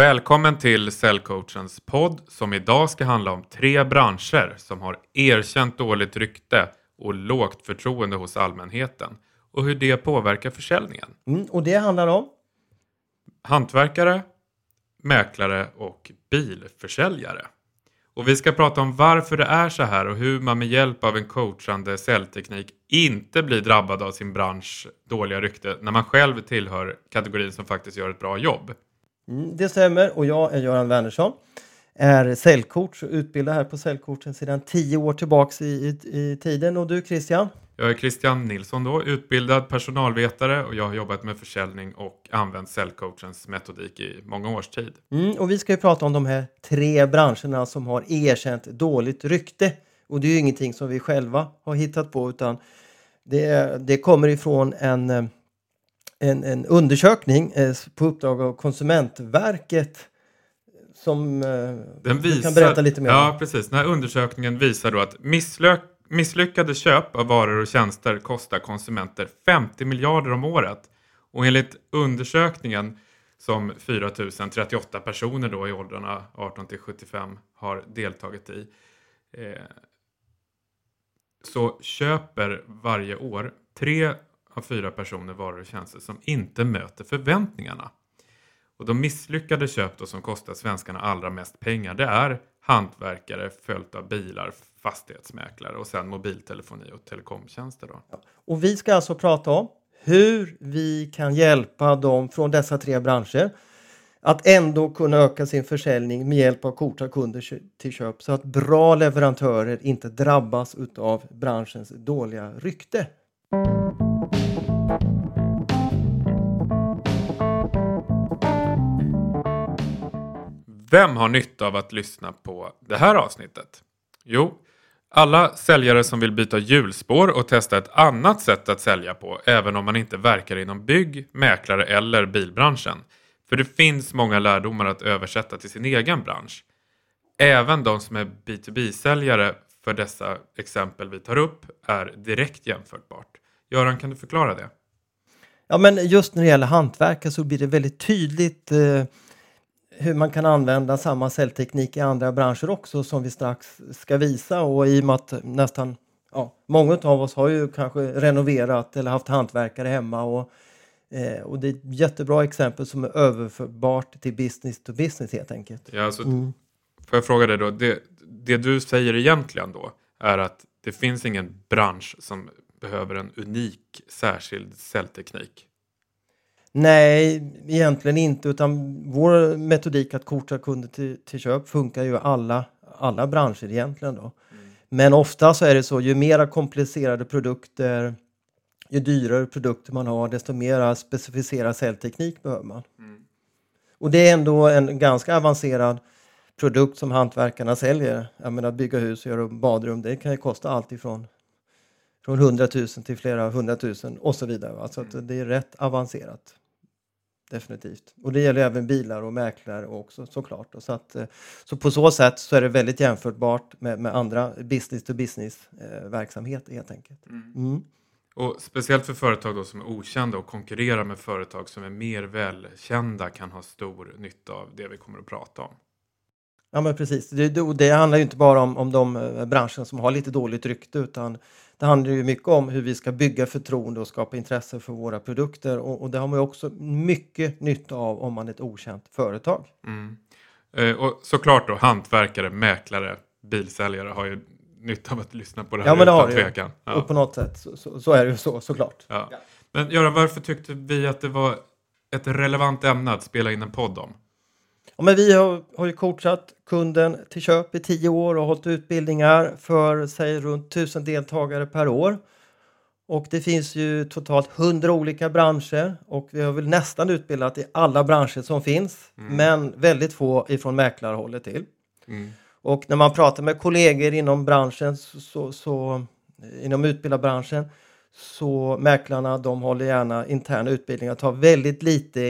Välkommen till Säljcoachens podd som idag ska handla om tre branscher som har erkänt dåligt rykte och lågt förtroende hos allmänheten och hur det påverkar försäljningen. Mm, och det handlar om? Hantverkare, mäklare och bilförsäljare. Och vi ska prata om varför det är så här och hur man med hjälp av en coachande säljteknik inte blir drabbad av sin bransch dåliga rykte när man själv tillhör kategorin som faktiskt gör ett bra jobb. Mm, det stämmer och jag är Göran Wernersson. Är säljcoach och utbildad här på Säljcoachen sedan tio år tillbaks i, i, i tiden. Och du Christian? Jag är Christian Nilsson då, utbildad personalvetare och jag har jobbat med försäljning och använt säljcoachens metodik i många års tid. Mm, och vi ska ju prata om de här tre branscherna som har erkänt dåligt rykte. Och det är ju ingenting som vi själva har hittat på utan det, det kommer ifrån en, en, en undersökning eh, på uppdrag av Konsumentverket som eh, Den du kan berätta lite mer om. Ja, precis. Den här undersökningen visar då att misslök, misslyckade köp av varor och tjänster kostar konsumenter 50 miljarder om året. Och enligt undersökningen som 4038 personer då i åldrarna 18 till 75 har deltagit i eh, så köper varje år tre av fyra personer varor och tjänster som inte möter förväntningarna. Och de misslyckade köp då som kostar svenskarna allra mest pengar det är hantverkare följt av bilar, fastighetsmäklare och sen mobiltelefoni och telekomtjänster. Då. Och vi ska alltså prata om hur vi kan hjälpa dem från dessa tre branscher att ändå kunna öka sin försäljning med hjälp av korta kunder till köp så att bra leverantörer inte drabbas utav branschens dåliga rykte. Vem har nytta av att lyssna på det här avsnittet? Jo, alla säljare som vill byta hjulspår och testa ett annat sätt att sälja på även om man inte verkar inom bygg, mäklare eller bilbranschen. För det finns många lärdomar att översätta till sin egen bransch. Även de som är B2B-säljare för dessa exempel vi tar upp är direkt jämförbart. Göran, kan du förklara det? Ja, men just när det gäller hantverkare så blir det väldigt tydligt eh, hur man kan använda samma säljteknik i andra branscher också som vi strax ska visa och i och med att nästan ja, många av oss har ju kanske renoverat eller haft hantverkare hemma och, eh, och det är ett jättebra exempel som är överförbart till business to business helt enkelt. Ja, alltså, Mm. Får jag fråga dig då, det, det du säger egentligen då är att det finns ingen bransch som behöver en unik särskild säljteknik. Nej, egentligen inte utan vår metodik att korta kunder till, till köp funkar ju alla, alla branscher egentligen då. Men ofta så är det så, ju mera komplicerade produkter, ju dyrare produkter man har, desto mera specificerad säljteknik behöver man. Och det är ändå en ganska avancerad produkt som hantverkarna säljer. Jag menar bygga hus och göra badrum, det kan ju kosta allt ifrån från 100 000 till flera hundratusen och så vidare. va. Så att det är rätt avancerat. Definitivt. Och det gäller även bilar och mäklare också såklart. Och så, att, eh, så på så sätt så är det väldigt jämförbart med, med andra business to business eh, helt enkelt. Mm. Och speciellt för företag då som är okända och konkurrerar med företag som är mer välkända kan ha stor nytta av det vi kommer att prata om. Ja men precis. Det, det, det handlar ju inte bara om, om de eh, branscher som har lite dåligt rykte utan det handlar ju mycket om hur vi ska bygga förtroende och skapa intresse för våra produkter och, och det har man ju också mycket nytta av om man är ett okänt företag. Mm. Eh, och såklart då hantverkare, mäklare, bilsäljare har ju nytta av att lyssna på det här Ja men det utan har tvekan. Ja. Och på något sätt så, så, så är det ju så såklart. Ja. Men Göran, varför tyckte vi att det var ett relevant ämne att spela in en podd om? Ja, men vi har, har ju coachat kunden till köp i tio år och hållit utbildningar för säg runt tusen deltagare per år. Och det finns ju totalt hundra olika branscher och vi har väl nästan utbildat i alla branscher som finns, men väldigt få ifrån mäklarhållet till. Mm. Och när man pratar med kollegor inom branschen, så, så, så, inom utbildarbranschen, så mäklarna de håller gärna interna utbildningar, tar väldigt lite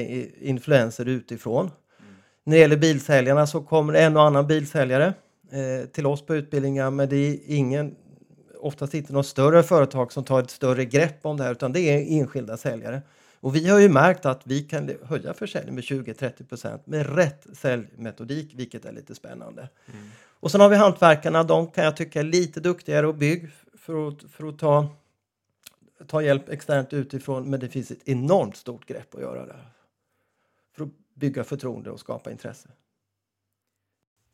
influenser utifrån. När det gäller bilsäljarna så kommer en och annan bilsäljare eh, till oss på utbildningar, men det är ingen, oftast inte något större företag som tar ett större grepp om det här, utan det är enskilda säljare. Och vi har ju märkt att vi kan höja försäljningen med 20-30% med rätt säljmetodik, vilket är lite spännande. Mm. Och sen har vi hantverkarna, de kan jag tycka är lite duktigare att bygga för att, för att ta, ta hjälp externt utifrån, men det finns ett enormt stort grepp att göra där. Bygga förtroende och skapa intresse.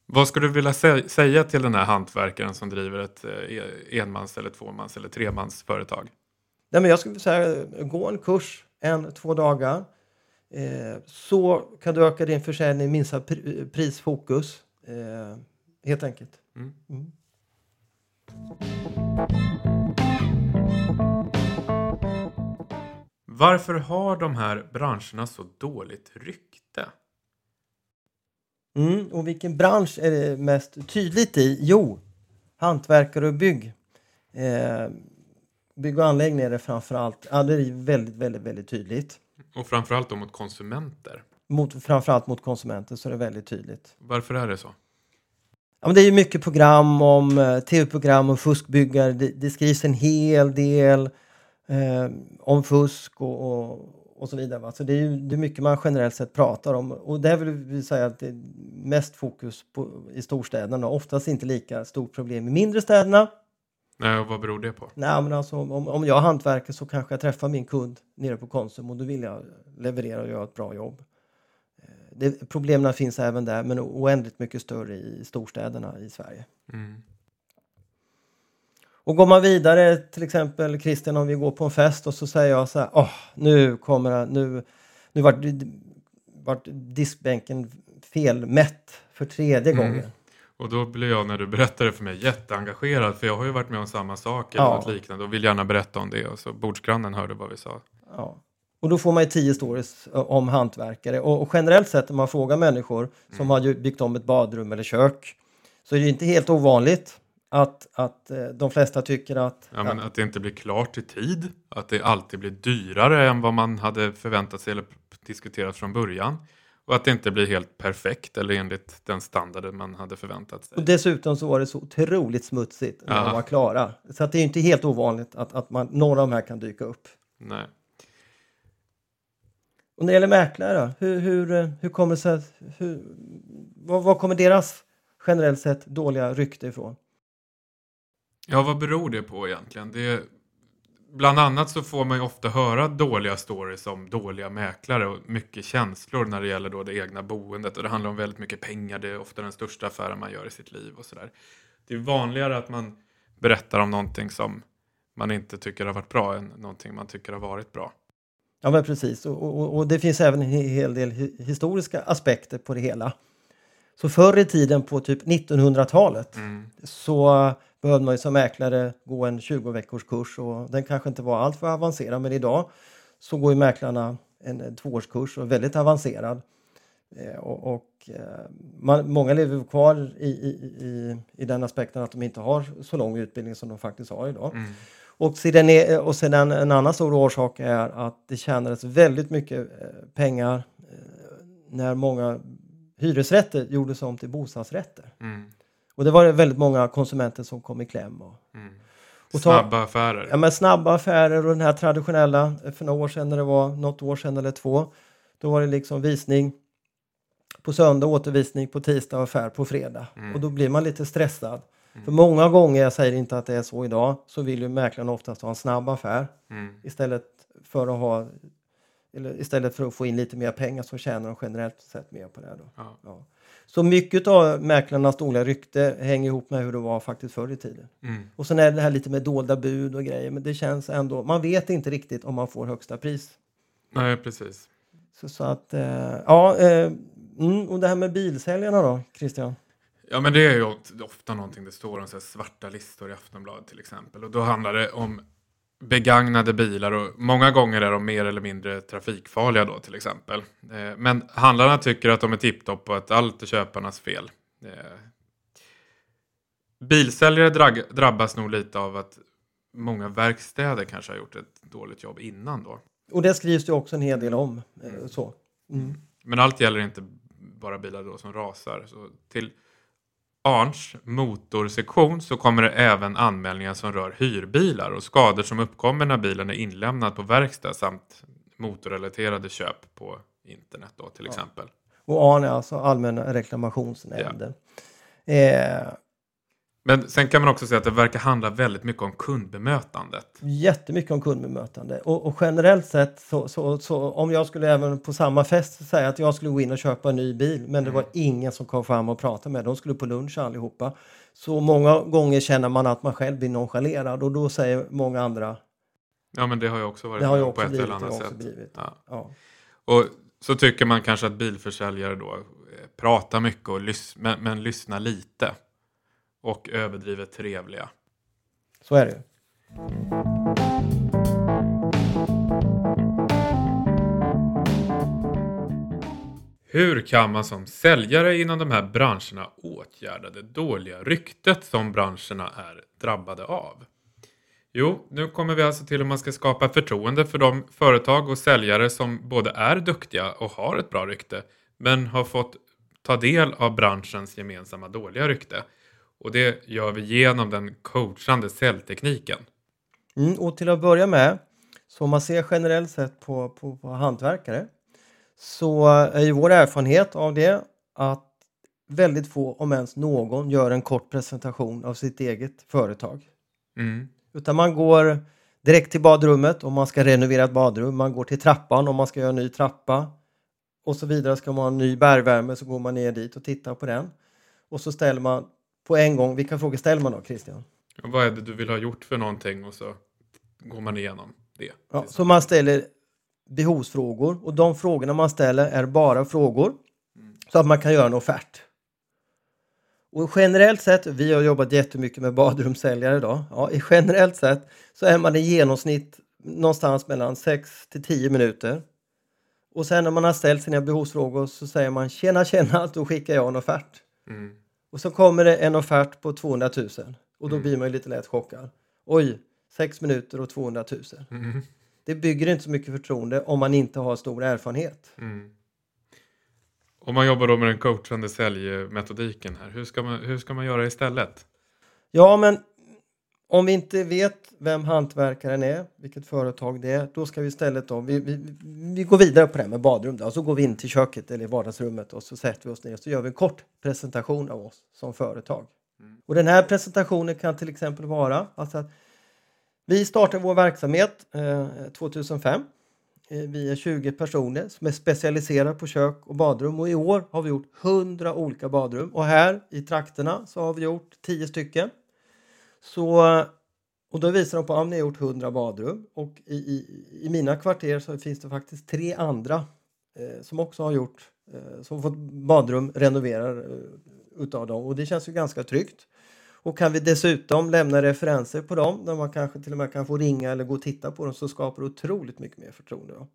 Vad skulle du vilja sä säga till den här hantverkaren som driver ett eh, enmans eller tvåmans eller tremans företag? Nej, men jag skulle säga gå en kurs en, två dagar. Eh, så kan du öka din försäljning, minska pr prisfokus. Eh, helt enkelt. Mm. Mm. Varför har de här branscherna så dåligt rykte? Mm, och vilken bransch är det mest tydligt i? Jo, hantverkare och bygg. Eh, bygg och anläggning är det framförallt. Ja, det är väldigt, väldigt, väldigt tydligt. Och framförallt då mot konsumenter? Mot, framförallt mot konsumenter så är det väldigt tydligt. Varför är det så? Ja, men det är ju mycket program om eh, tv-program om fuskbyggare. Det, det, skrivs en hel del eh, om fusk och, och, och, så vidare. Va? Så det är ju det är mycket man generellt sett pratar om. Och det vill vi säga att det är mest fokus på, i storstäderna. Oftast inte lika stort problem i mindre städerna. Nej, och vad beror det på? Nej, men alltså, om, om jag hantverkar så kanske jag träffar min kund nere på Konsum och då vill jag leverera och göra ett bra jobb. Eh, det, problemen finns även där, men oändligt mycket större i storstäderna i Sverige. Mm. Och går man vidare, till exempel Christian, om vi går på en fest och så säger jag så här, oh, nu kommer det, nu, nu vart, vart diskbänken felmätt för tredje mm. gången. Och då blir jag när du berättar det för mig jätteengagerad för jag har ju varit med om samma sak eller ja. något liknande och vill gärna berätta om det och så bordsgrannen hörde vad vi sa. Ja. Och då får man ju tio stories om hantverkare och, och generellt sett om man frågar människor som mm. har byggt om ett badrum eller kök så är det inte helt ovanligt att, att eh, de flesta tycker att... Ja, men att det inte blir klart i tid, att det alltid blir dyrare än vad man hade förväntat sig eller diskuterat från början. Och att det inte blir helt perfekt eller enligt den standarden man hade förväntat sig. Och dessutom så var det så otroligt smutsigt när ja. de var klara. Så att det är inte helt ovanligt att, att man, några av de här kan dyka upp. Nej. Och när det gäller mäklare, hur, hur, hur kommer sig, hur, vad, vad kommer deras generellt sett dåliga rykte ifrån? Ja, vad beror det på egentligen? Det, bland annat så får man ju ofta höra dåliga stories om dåliga mäklare och mycket känslor när det gäller då det egna boendet och det handlar om väldigt mycket pengar. Det är ofta den största affären man gör i sitt liv och sådär. Det är vanligare att man berättar om någonting som man inte tycker har varit bra än någonting man tycker har varit bra. Ja, men precis. Och, och, och det finns även en hel del historiska aspekter på det hela. Så förr i tiden på typ 1900-talet mm. så behövde man ju som mäklare gå en 20 veckors kurs och den kanske inte var alltför avancerad men idag så går ju mäklarna en, tvåårskurs och väldigt avancerad. Eh, och, och eh, man, många lever kvar i, i, i, i den aspekten att de inte har så lång utbildning som de faktiskt har idag. Mm. Och sedan, är, och sedan en annan stor orsak är att det tjänades väldigt mycket eh, pengar när många hyresrätter gjordes om till bostadsrätter. Mm. Och det var väldigt många konsumenter som kom i kläm. Och, mm. och snabba affärer. Ja, men snabba affärer och den här traditionella, för några år sedan när det var något år sedan eller två, då var det liksom visning på söndag, återvisning på tisdag och affär på fredag. Mm. Och då blir man lite stressad. Mm. För många gånger, jag säger inte att det är så idag, så vill ju mäklaren oftast ha en snabb affär mm. istället för att ha eller istället för att få in lite mer pengar så tjänar de generellt sett mer på det. Då. Ja. Ja. Så mycket av mäklarnas dåliga rykte hänger ihop med hur det var faktiskt förr i tiden. Mm. Och sen är det här lite med dolda bud och grejer, men det känns ändå, man vet inte riktigt om man får högsta pris. Nej, precis. Så, så att, eh, ja, eh, mm, och det här med bilsäljarna då, Christian? Ja, men det är ju ofta någonting det står om så svarta listor i Aftonbladet till exempel. Och då handlar det om begagnade bilar och många gånger är de mer eller mindre trafikfarliga då till exempel. Eh, men handlarna tycker att de är tipptopp och att allt är köparnas fel. Eh, bilsäljare drabbas nog lite av att många verkstäder kanske har gjort ett dåligt jobb innan då. Och det skrivs det också en hel del om. Eh, så. Mm. Men allt gäller inte bara bilar då som rasar. Så till Arns motorsektion så kommer det även anmälningar som rör hyrbilar och skador som uppkommer när bilen är inlämnad på verkstad samt motorrelaterade köp på internet då till exempel. Och ARN är alltså Allmänna reklamationsnämnden. Eh, Men sen kan man också säga att det verkar handla väldigt mycket om kundbemötandet. jättemycket om kundbemötande. Och, och generellt sett så, så, så om jag skulle även på samma fest säga att jag skulle gå in och köpa en ny bil men det var ingen som kom fram och pratade med. De skulle på lunch allihopa. Så många gånger känner man att man själv blir nonchalerad och då säger många andra Ja men det har ju också varit det har ju om på också ett blivit, eller annat också sätt. blivit. Ja. Ja. Och så tycker man kanske att bilförsäljare då eh, pratar mycket och lys- men, men lyssnar lite. Och överdrivet trevliga. Så är det ju. Hur kan man som säljare inom de här branscherna åtgärda det dåliga ryktet som branscherna är drabbade av? Jo, nu kommer vi alltså till hur man ska skapa förtroende för de företag och säljare som både är duktiga och har ett bra rykte, men har fått ta del av branschens gemensamma dåliga rykte. Och det gör vi genom den coachande säljtekniken. Mm, och till att börja med, så om man ser generellt sett på, på, på hantverkare så är ju vår erfarenhet av det att väldigt få, om ens någon, gör en kort presentation av sitt eget företag. Mm. Utan man går direkt till badrummet om man ska renovera ett badrum. Man går till trappan om man ska göra en ny trappa. Och så vidare. Ska man ha en ny bergvärme så går man ner dit och tittar på den. Och så ställer man på en gång, vilka frågor ställer man då Christian? Vad är det du vill ha gjort för någonting och så går man igenom det. Ja, så man ställer behovsfrågor och de frågorna man ställer är bara frågor så att man kan göra en offert. Och generellt sett, vi har jobbat jättemycket med badrumssäljare idag, ja, i generellt sett så är man i genomsnitt någonstans mellan 6 till 10 minuter. Och sen när man har ställt sina behovsfrågor så säger man tjena tjena, då skickar jag en offert. Mm. Och så kommer det en offert på 200 000 och då Mm. blir man ju lite lätt chockad. Oj, 6 minuter och 200 000. Mm. Det bygger inte så mycket förtroende om man inte har stor erfarenhet. Mm. Om man jobbar då med den coachande säljmetodiken här, hur ska man, hur ska man göra istället? Ja, men om vi inte vet vem hantverkaren är, vilket företag det är, då ska vi istället då, vi, vi, vi går vidare på det här med badrum då, så går vi in till köket eller vardagsrummet och så sätter vi oss ner och så gör vi en kort presentation av oss som företag. Och den här presentationen kan till exempel vara alltså att vi startade vår verksamhet eh, 2005. Eh, Vi är 20 personer som är specialiserade på kök och badrum och i år har vi gjort 100 olika badrum och här i trakterna så har vi gjort 10 stycken. Så, och då visar de på att ni har gjort 100 badrum och i, i, i mina kvarter så finns det faktiskt tre andra eh, som också har gjort eh, som fått badrum renoverade eh, utav dem och det känns ju ganska tryggt. Och kan vi dessutom lämna referenser på dem där man kanske till och med kan få ringa eller gå och titta på dem så skapar det otroligt mycket mer förtroende. Då.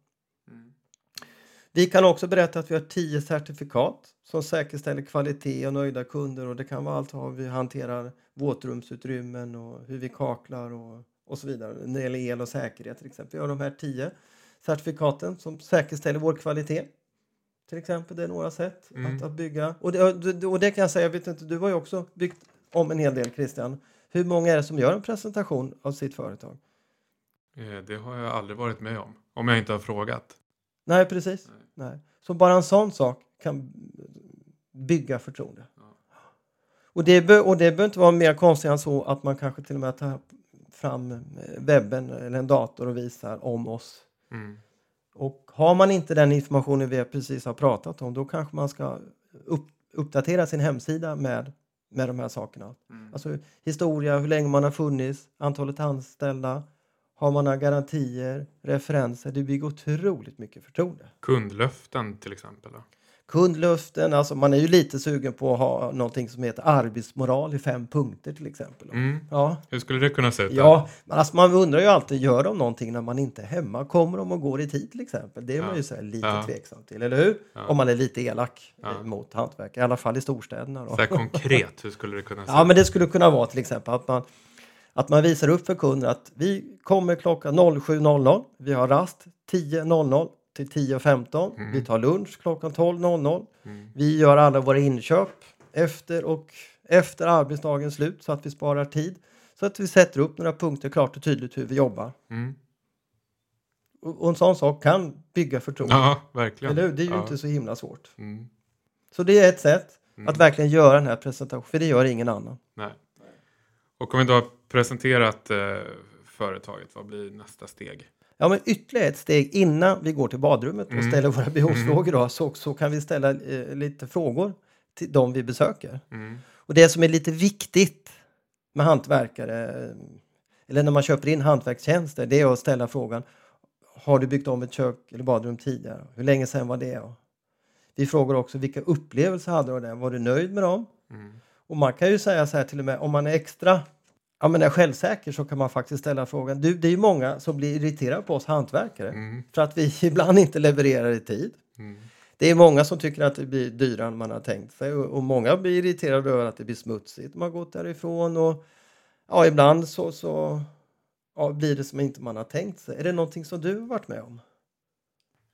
Vi kan också berätta att vi har 10 certifikat som säkerställer kvalitet och nöjda kunder och det kan vara allt hur vi hanterar våtrumsutrymmen och hur vi kaklar och, och så vidare. När det gäller el och säkerhet till exempel. Vi har de här 10 certifikaten som säkerställer vår kvalitet. Till exempel, det är några sätt Mm. att, att bygga. Och det, och det kan jag säga, jag vet inte, du har ju också byggt om en hel del Christian. Hur många är det som gör en presentation av sitt företag? Eh, Det har jag aldrig varit med om, om jag inte har frågat. Nej, precis. Nej. Så bara en sån sak kan bygga förtroende. Och det, be, och det behöver inte vara mer konstigt än så att man kanske till och med tar fram eh, webben eller en dator och visar om oss. Mm. Och har man inte den informationen vi precis har pratat om, då kanske man ska upp, uppdatera sin hemsida med, med de här sakerna. Mm. Alltså historia, hur länge man har funnits, antalet anställda, har man några garantier, referenser. Det bygger otroligt mycket förtroende. Kundlöften till exempel. Då. Kundlöften, alltså man är ju lite sugen på att ha någonting som heter arbetsmoral i fem punkter till exempel. Mm. Ja, Hur skulle det kunna se ut? ja men alltså man undrar ju alltid, gör de någonting när man inte är hemma? Kommer de och går i tid till exempel? Det är man Ja. ju så lite Ja. tveksam till, eller hur? Ja. Om man är lite elak Ja. eh, mot hantverk, i alla fall i storstäderna. Då. Så konkret, hur skulle det kunna se Ja, ut? men det skulle kunna vara till exempel att man, att man visar upp för kunden att vi kommer klockan 07.00. Vi har rast 10.00 till 10.15. Mm. Vi tar lunch klockan 12.00. Mm. Vi gör alla våra inköp efter och efter arbetsdagens slut så att vi sparar tid. Så att vi sätter upp några punkter klart och tydligt hur vi jobbar. Mm. och en sån sak kan bygga förtroende. Ja, verkligen. Eller hur? Det är ju ja. inte så himla svårt. Mm. Så det är ett sätt Mm. att verkligen göra den här presentationen, för det gör ingen annan. Nej. Och om vi då presenterat eh, företaget, vad blir nästa steg? Ja, men ytterligare ett steg innan vi går till badrummet och Mm. ställer våra behovsfrågor då, så, så kan vi ställa eh, lite frågor till de vi besöker. Mm. Och det som är lite viktigt med hantverkare, eller när man köper in hantverkstjänster, det är att ställa frågan Har du byggt om ett kök eller badrum tidigare? Hur länge sedan var det? Vi frågar också vilka upplevelser hade du av det? Var du nöjd med dem? Mm. Och man kan ju säga så här till och med om man är extra ja, men är självsäker så kan man faktiskt ställa frågan. Du, det är ju många som blir irriterade på oss hantverkare Mm. för att vi ibland inte levererar i tid. Mm. Det är många som tycker att det blir dyrare än man har tänkt sig och, och många blir irriterade över att det blir smutsigt. Man har gått därifrån och ja, ibland så, så ja, blir det som inte man har tänkt sig. Är det någonting som du har varit med om?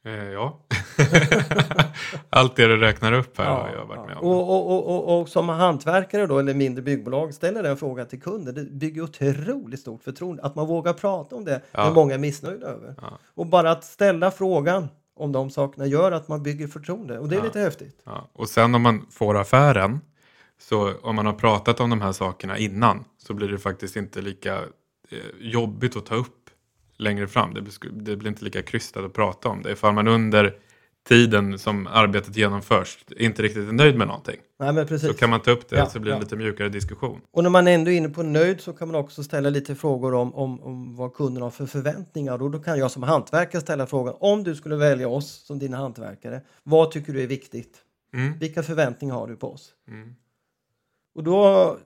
Eh, ja. Allt det du räknar upp här har jag varit ja. med om. Och, och, och, och, och som hantverkare då, eller mindre byggbolag ställer den frågan till kunder. Det bygger otroligt stort förtroende. Att man vågar prata om det, Ja. det många är missnöjda över. Ja. Och bara att ställa frågan om de sakerna gör att man bygger förtroende. Och det är Ja. lite häftigt. Ja. Och sen om man får affären, så om man har pratat om de här sakerna innan, så blir det faktiskt inte lika eh, jobbigt att ta upp längre fram. Det blir, det blir inte lika krystat att prata om det. Ifall man under tiden som arbetet genomförs inte riktigt är nöjd med någonting, Nej, men precis. så kan man ta upp det Ja, så blir det en ja. lite mjukare diskussion. Och när man ändå är inne på nöjd så kan man också ställa lite frågor om, om, om vad kunden har för förväntningar. Och då kan jag som hantverkare ställa frågan om du skulle välja oss som dina hantverkare. Vad tycker du är viktigt? Mm. Vilka förväntningar har du på oss? Mm. Och då,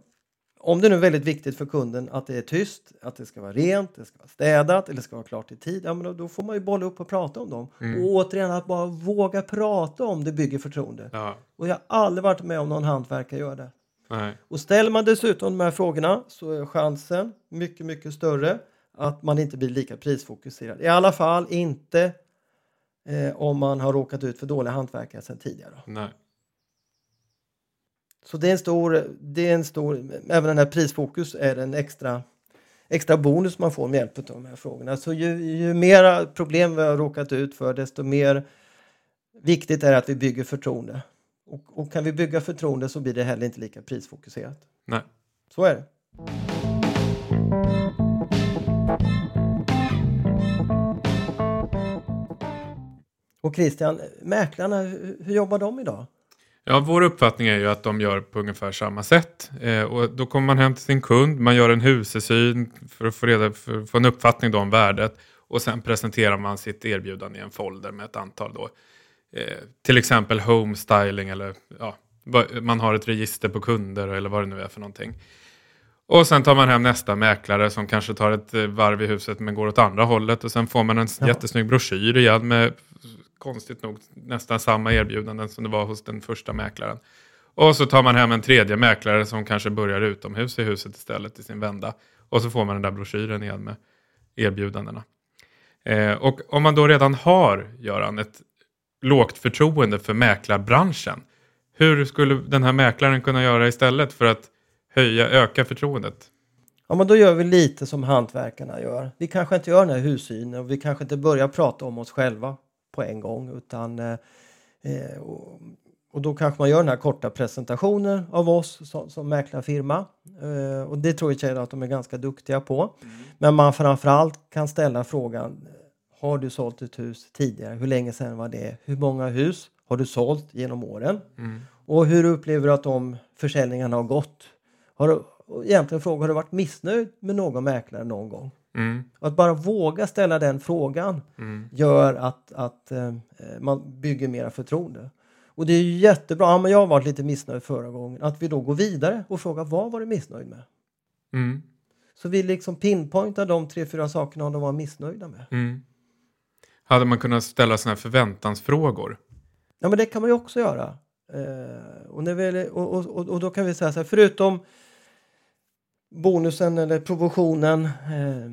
om det nu är väldigt viktigt för kunden att det är tyst, att det ska vara rent, det ska vara städat eller det ska vara klart i tid, ja, men då, då får man ju bolla upp och prata om dem. Mm. Och återigen, att bara våga prata om det bygger förtroende. Ja, Och jag har aldrig varit med om någon hantverkare gör det. nej. Och ställer man dessutom de här frågorna så är chansen mycket, mycket större att man inte blir lika prisfokuserad. I alla fall inte eh, om man har råkat ut för dåliga hantverkare sedan tidigare. nej. Så det är en stor, det är en stor, även den här prisfokus är en extra, extra bonus man får med hjälp av de här frågorna. Så ju, ju mera problem vi har råkat ut för desto mer viktigt är det att vi bygger förtroende. Och, och kan vi bygga förtroende så blir det heller inte lika prisfokuserat. nej. Så är det. Och Christian, mäklarna, hur, hur jobbar de idag? Ja, vår uppfattning är ju att de gör på ungefär samma sätt. Eh, och då kommer man hem till sin kund, man gör en husesyn för att få, reda, för att få en uppfattning om värdet. Och sen presenterar man sitt erbjudande i en folder med ett antal då. Eh, till exempel home styling eller ja, man har ett register på kunder eller vad det nu är för någonting. Och sen tar man hem nästa mäklare som kanske tar ett eh, varv i huset men går åt andra hållet. Och sen får man en Ja. jättesnygg broschyr igen med konstigt nog nästan samma erbjudanden som det var hos den första mäklaren. Och så tar man hem en tredje mäklare som kanske börjar utomhus i huset istället i sin vända. Och så får man den där broschyren igen med erbjudandena. Eh, och om man då redan har, Göran, ett lågt förtroende för mäklarbranschen. Hur skulle den här mäklaren kunna göra istället för att höja, öka förtroendet? Ja, men då gör vi lite som hantverkarna gör. Vi kanske inte gör den här hussynen och vi kanske inte börjar prata om oss själva på en gång utan eh, eh, och, och då kanske man gör den här korta presentationen av oss som, som mäklarfirma. Eh, och det tror jag att de är ganska duktiga på. Men man framförallt kan ställa frågan Har du sålt ett hus tidigare? Hur länge sedan var det? Hur många hus har du sålt genom åren? Mm. Och hur upplever du att de försäljningarna har gått? Har du, egentligen fråga, har du varit missnöjd med någon mäklare någon gång? Mm. Att bara våga ställa den frågan Mm. gör att, att eh, man bygger mera förtroende. Och det är ju jättebra, ja, men jag har varit lite missnöjd förra gången, att vi då går vidare och frågar vad var du missnöjd med? Mm. Så vi liksom pinpointar de tre, fyra sakerna de var missnöjda med. Mm. Hade man kunnat ställa sådana här förväntansfrågor? Ja, men det kan man ju också göra. Eh, och, när vi, och, och, och, och då kan vi säga så här, förutom bonusen eller provisionen, eh,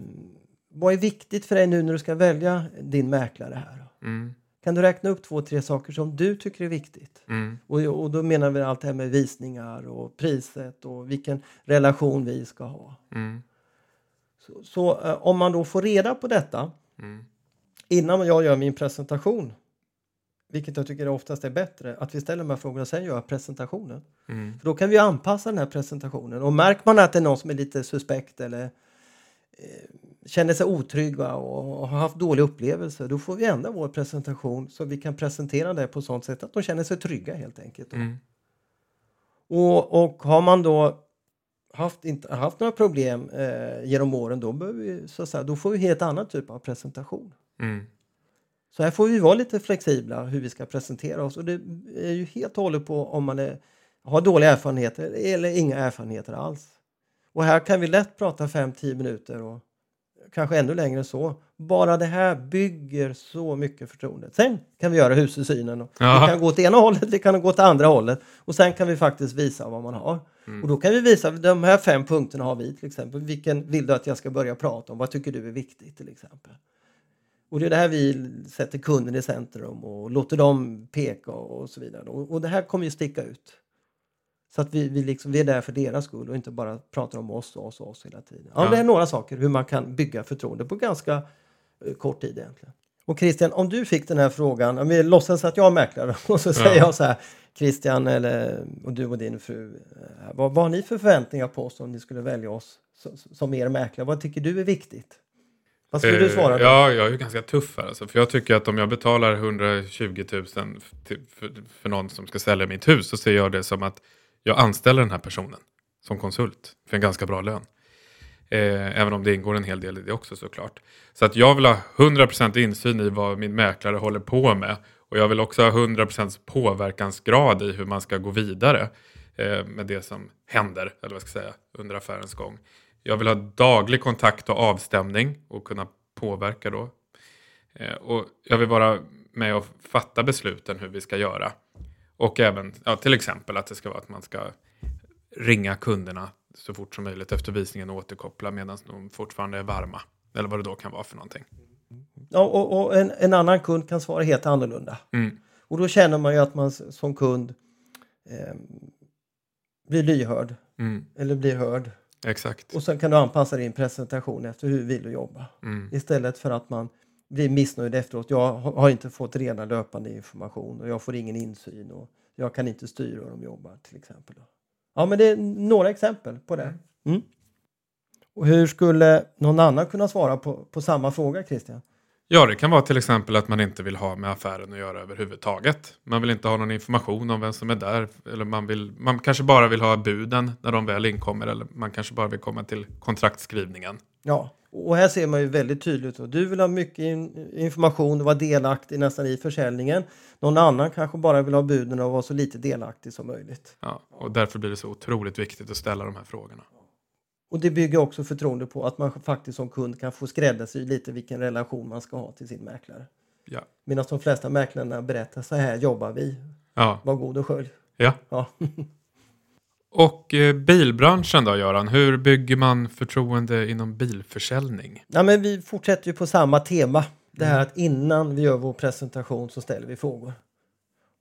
vad är viktigt för dig nu när du ska välja din mäklare här? Mm. Kan du räkna upp två, tre saker som du tycker är viktigt? Mm. Och, och då menar vi allt det här med visningar och priset och vilken relation vi ska ha. Mm. Så, så eh, om man då får reda på detta Mm. innan jag gör min presentation, vilket jag tycker oftast är bättre, att vi ställer de här frågorna och sen gör presentationen. Mm. För då kan vi anpassa den här presentationen. Och märker man att det är någon som är lite suspekt eller eh, känner sig otrygga och har haft dålig upplevelse, då får vi ändra vår presentation så vi kan presentera det på sånt sätt att de känner sig trygga helt enkelt. Mm. Och, och har man då haft, inte haft några problem eh, genom åren, då, vi, så att säga, då får vi helt annan typ av presentation. Mm. Så här får vi vara lite flexibla hur vi ska presentera oss och det är ju helt och hållet på om man är, har dåliga erfarenheter eller inga erfarenheter alls. Och här kan vi lätt prata 5-10 minuter och kanske ännu längre än så. Bara det här bygger så mycket förtroende. Sen kan vi göra hus i synen. Och Ja. vi kan gå åt ena hållet, vi kan gå åt andra hållet och sen kan vi faktiskt visa vad man har. Och då kan vi visa, de här fem punkterna har vi till exempel. Vilken vill du att jag ska börja prata om? Vad tycker du är viktigt till exempel? Och det är det här vi sätter kunden i centrum och låter dem peka och så vidare. Och, och det här kommer ju sticka ut. Så att vi, vi, liksom, vi är där för deras skull och inte bara pratar om oss och oss och oss hela tiden. Ja, Ja. Det är några saker hur man kan bygga förtroende på ganska eh, kort tid egentligen. Och Christian, om du fick den här frågan, om vi låtsas att jag är mäklare och så säger Ja. jag så här Christian eller, och du och din fru, eh, vad, vad har ni för förväntningar på oss om ni skulle välja oss som, som er mäklare? Vad tycker du är viktigt? Vad skulle du Eh, svara då? Ja, jag är ju ganska tuff här. Alltså, för jag tycker att om jag betalar 120 000 till, för, för någon som ska sälja mitt hus så ser jag det som att jag anställer den här personen som konsult för en ganska bra lön. Eh, även om det ingår en hel del i det också såklart. Så att jag vill ha 100% insyn i vad min mäklare håller på med. Och jag vill också ha 100% påverkansgrad i hur man ska gå vidare eh, med det som händer, eller vad ska jag säga, under affärens gång. Jag vill ha daglig kontakt och avstämning och kunna påverka då. Eh, och jag vill vara med och fatta besluten hur vi ska göra. Och även ja, till exempel att det ska vara att man ska ringa kunderna så fort som möjligt efter visningen och återkoppla medan de fortfarande är varma. Eller vad det då kan vara för någonting. Ja, och, och en, en annan kund kan svara helt annorlunda. Mm. Och då känner man ju att man som kund eh, blir lyhörd Mm. eller blir hörd. Exakt. Och sen kan du anpassa din presentation efter hur vill du jobba. Mm. Istället för att man blir missnöjd efteråt. Jag har inte fått redan löpande information och jag får ingen insyn och jag kan inte styra hur de jobbar till exempel. Ja, men det är några exempel på det. Mm. Och hur skulle någon annan kunna svara på, på samma fråga, Christian? Ja, det kan vara till exempel att man inte vill ha med affären att göra överhuvudtaget. Man vill inte ha någon information om vem som är där. Eller man, vill, man kanske bara vill ha buden när de väl inkommer. Eller man kanske bara vill komma till kontraktskrivningen. Ja, och här ser man ju väldigt tydligt. att Du vill ha mycket in, information och vara delaktig nästan i försäljningen. Någon annan kanske bara vill ha buden och vara så lite delaktig som möjligt. Ja, och därför blir det så otroligt viktigt att ställa de här frågorna. Och det bygger också förtroende på att man faktiskt som kund kan få skräddarsy lite vilken relation man ska ha till sin mäklare. Ja, Medan de flesta mäklarna berättar så här jobbar vi. ja, Var god och skölj. ja. Ja. Och eh, bilbranschen då, Göran? Hur bygger man förtroende inom bilförsäljning? ja, men vi fortsätter ju på samma tema. Det här att innan vi gör vår presentation så ställer vi frågor.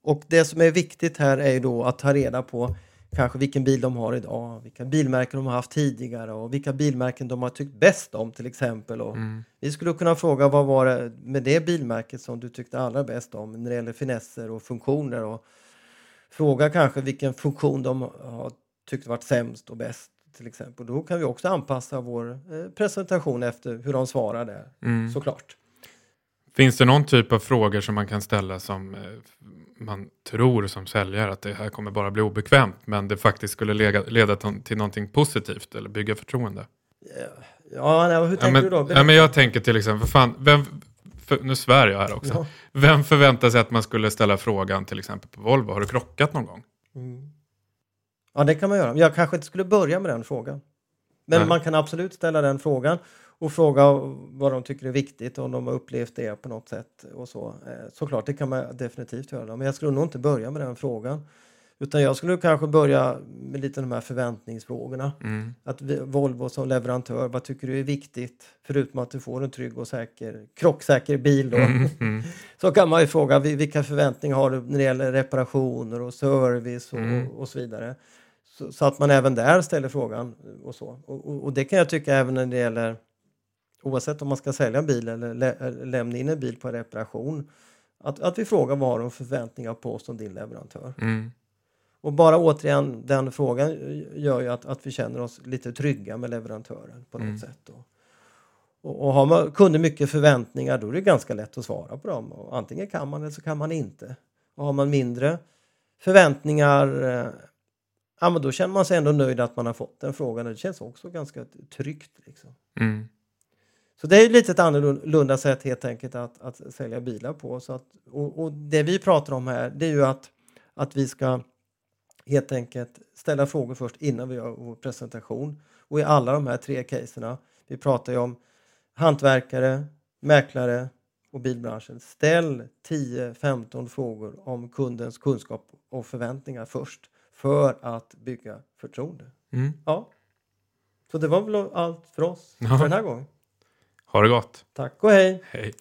Och det som är viktigt här är ju då att ta reda på kanske vilken bil de har idag, vilka bilmärken de har haft tidigare och vilka bilmärken de har tyckt bäst om till exempel. Och Vi skulle kunna fråga vad var det med det bilmärket som du tyckte allra bäst om när det gäller finesser och funktioner och fråga kanske vilken funktion de har tyckt varit sämst och bäst till exempel. Då kan vi också anpassa vår eh, presentation efter hur de svarar där såklart. Finns det någon typ av frågor som man kan ställa som eh, man tror som säljare att det här kommer bara bli obekvämt men det faktiskt skulle leda, leda till- någonting positivt eller bygga förtroende? Ja, nej, hur tänker Ja men, du då? ja, men jag tänker till exempel, fan, vem, för, nu svär jag här också. Ja. Vem förväntar sig att man skulle ställa frågan till exempel på Volvo, har du krockat någon gång? Ja, det kan man göra. Jag kanske inte skulle börja med den frågan. Men Nej. man kan absolut ställa den frågan och fråga vad de tycker är viktigt, om de har upplevt det på något sätt och så. Eh, Såklart, det kan man definitivt göra. Men jag skulle nog inte börja med den frågan. Utan jag skulle kanske börja med lite de här förväntningsfrågorna. Mm. Att Volvo som leverantör, vad tycker du är viktigt? Förutom att du får en trygg och säker, krocksäker bil då. Mm. Så kan man ju fråga vil- vilka förväntningar har du när det gäller reparationer och service och, Mm. och så vidare. Så, så att man även där ställer frågan och så. Och, och, och det kan jag tycka även när det gäller oavsett om man ska sälja en bil eller lä lämna in en bil på reparation, att, att vi frågar vad har de förväntningar på oss som din leverantör. Mm. Och bara återigen den frågan gör ju att, att vi känner oss lite trygga med leverantören på något Mm. sätt. Då. Och, och har man kunder mycket förväntningar då är det ganska lätt att svara på dem. Och antingen kan man eller så kan man inte. Och har man mindre förväntningar eh, ja, men då känner man sig ändå nöjd att man har fått den frågan. Det känns också ganska tryggt. Liksom. Mm. Så det är lite ett annorlunda sätt helt enkelt att, att sälja bilar på. Så att, och, och det vi pratar om här det är ju att, att vi ska helt enkelt ställa frågor först innan vi gör vår presentation. Och i alla de här tre caserna, vi pratar ju om hantverkare, mäklare och bilbranschen. Ställ 10-15 frågor om kundens kunskap och förväntningar först för att bygga förtroende. Mm. Ja. Så det var väl allt för oss Ja. för den här gången. Ha det gott. Tack och hej! Hej.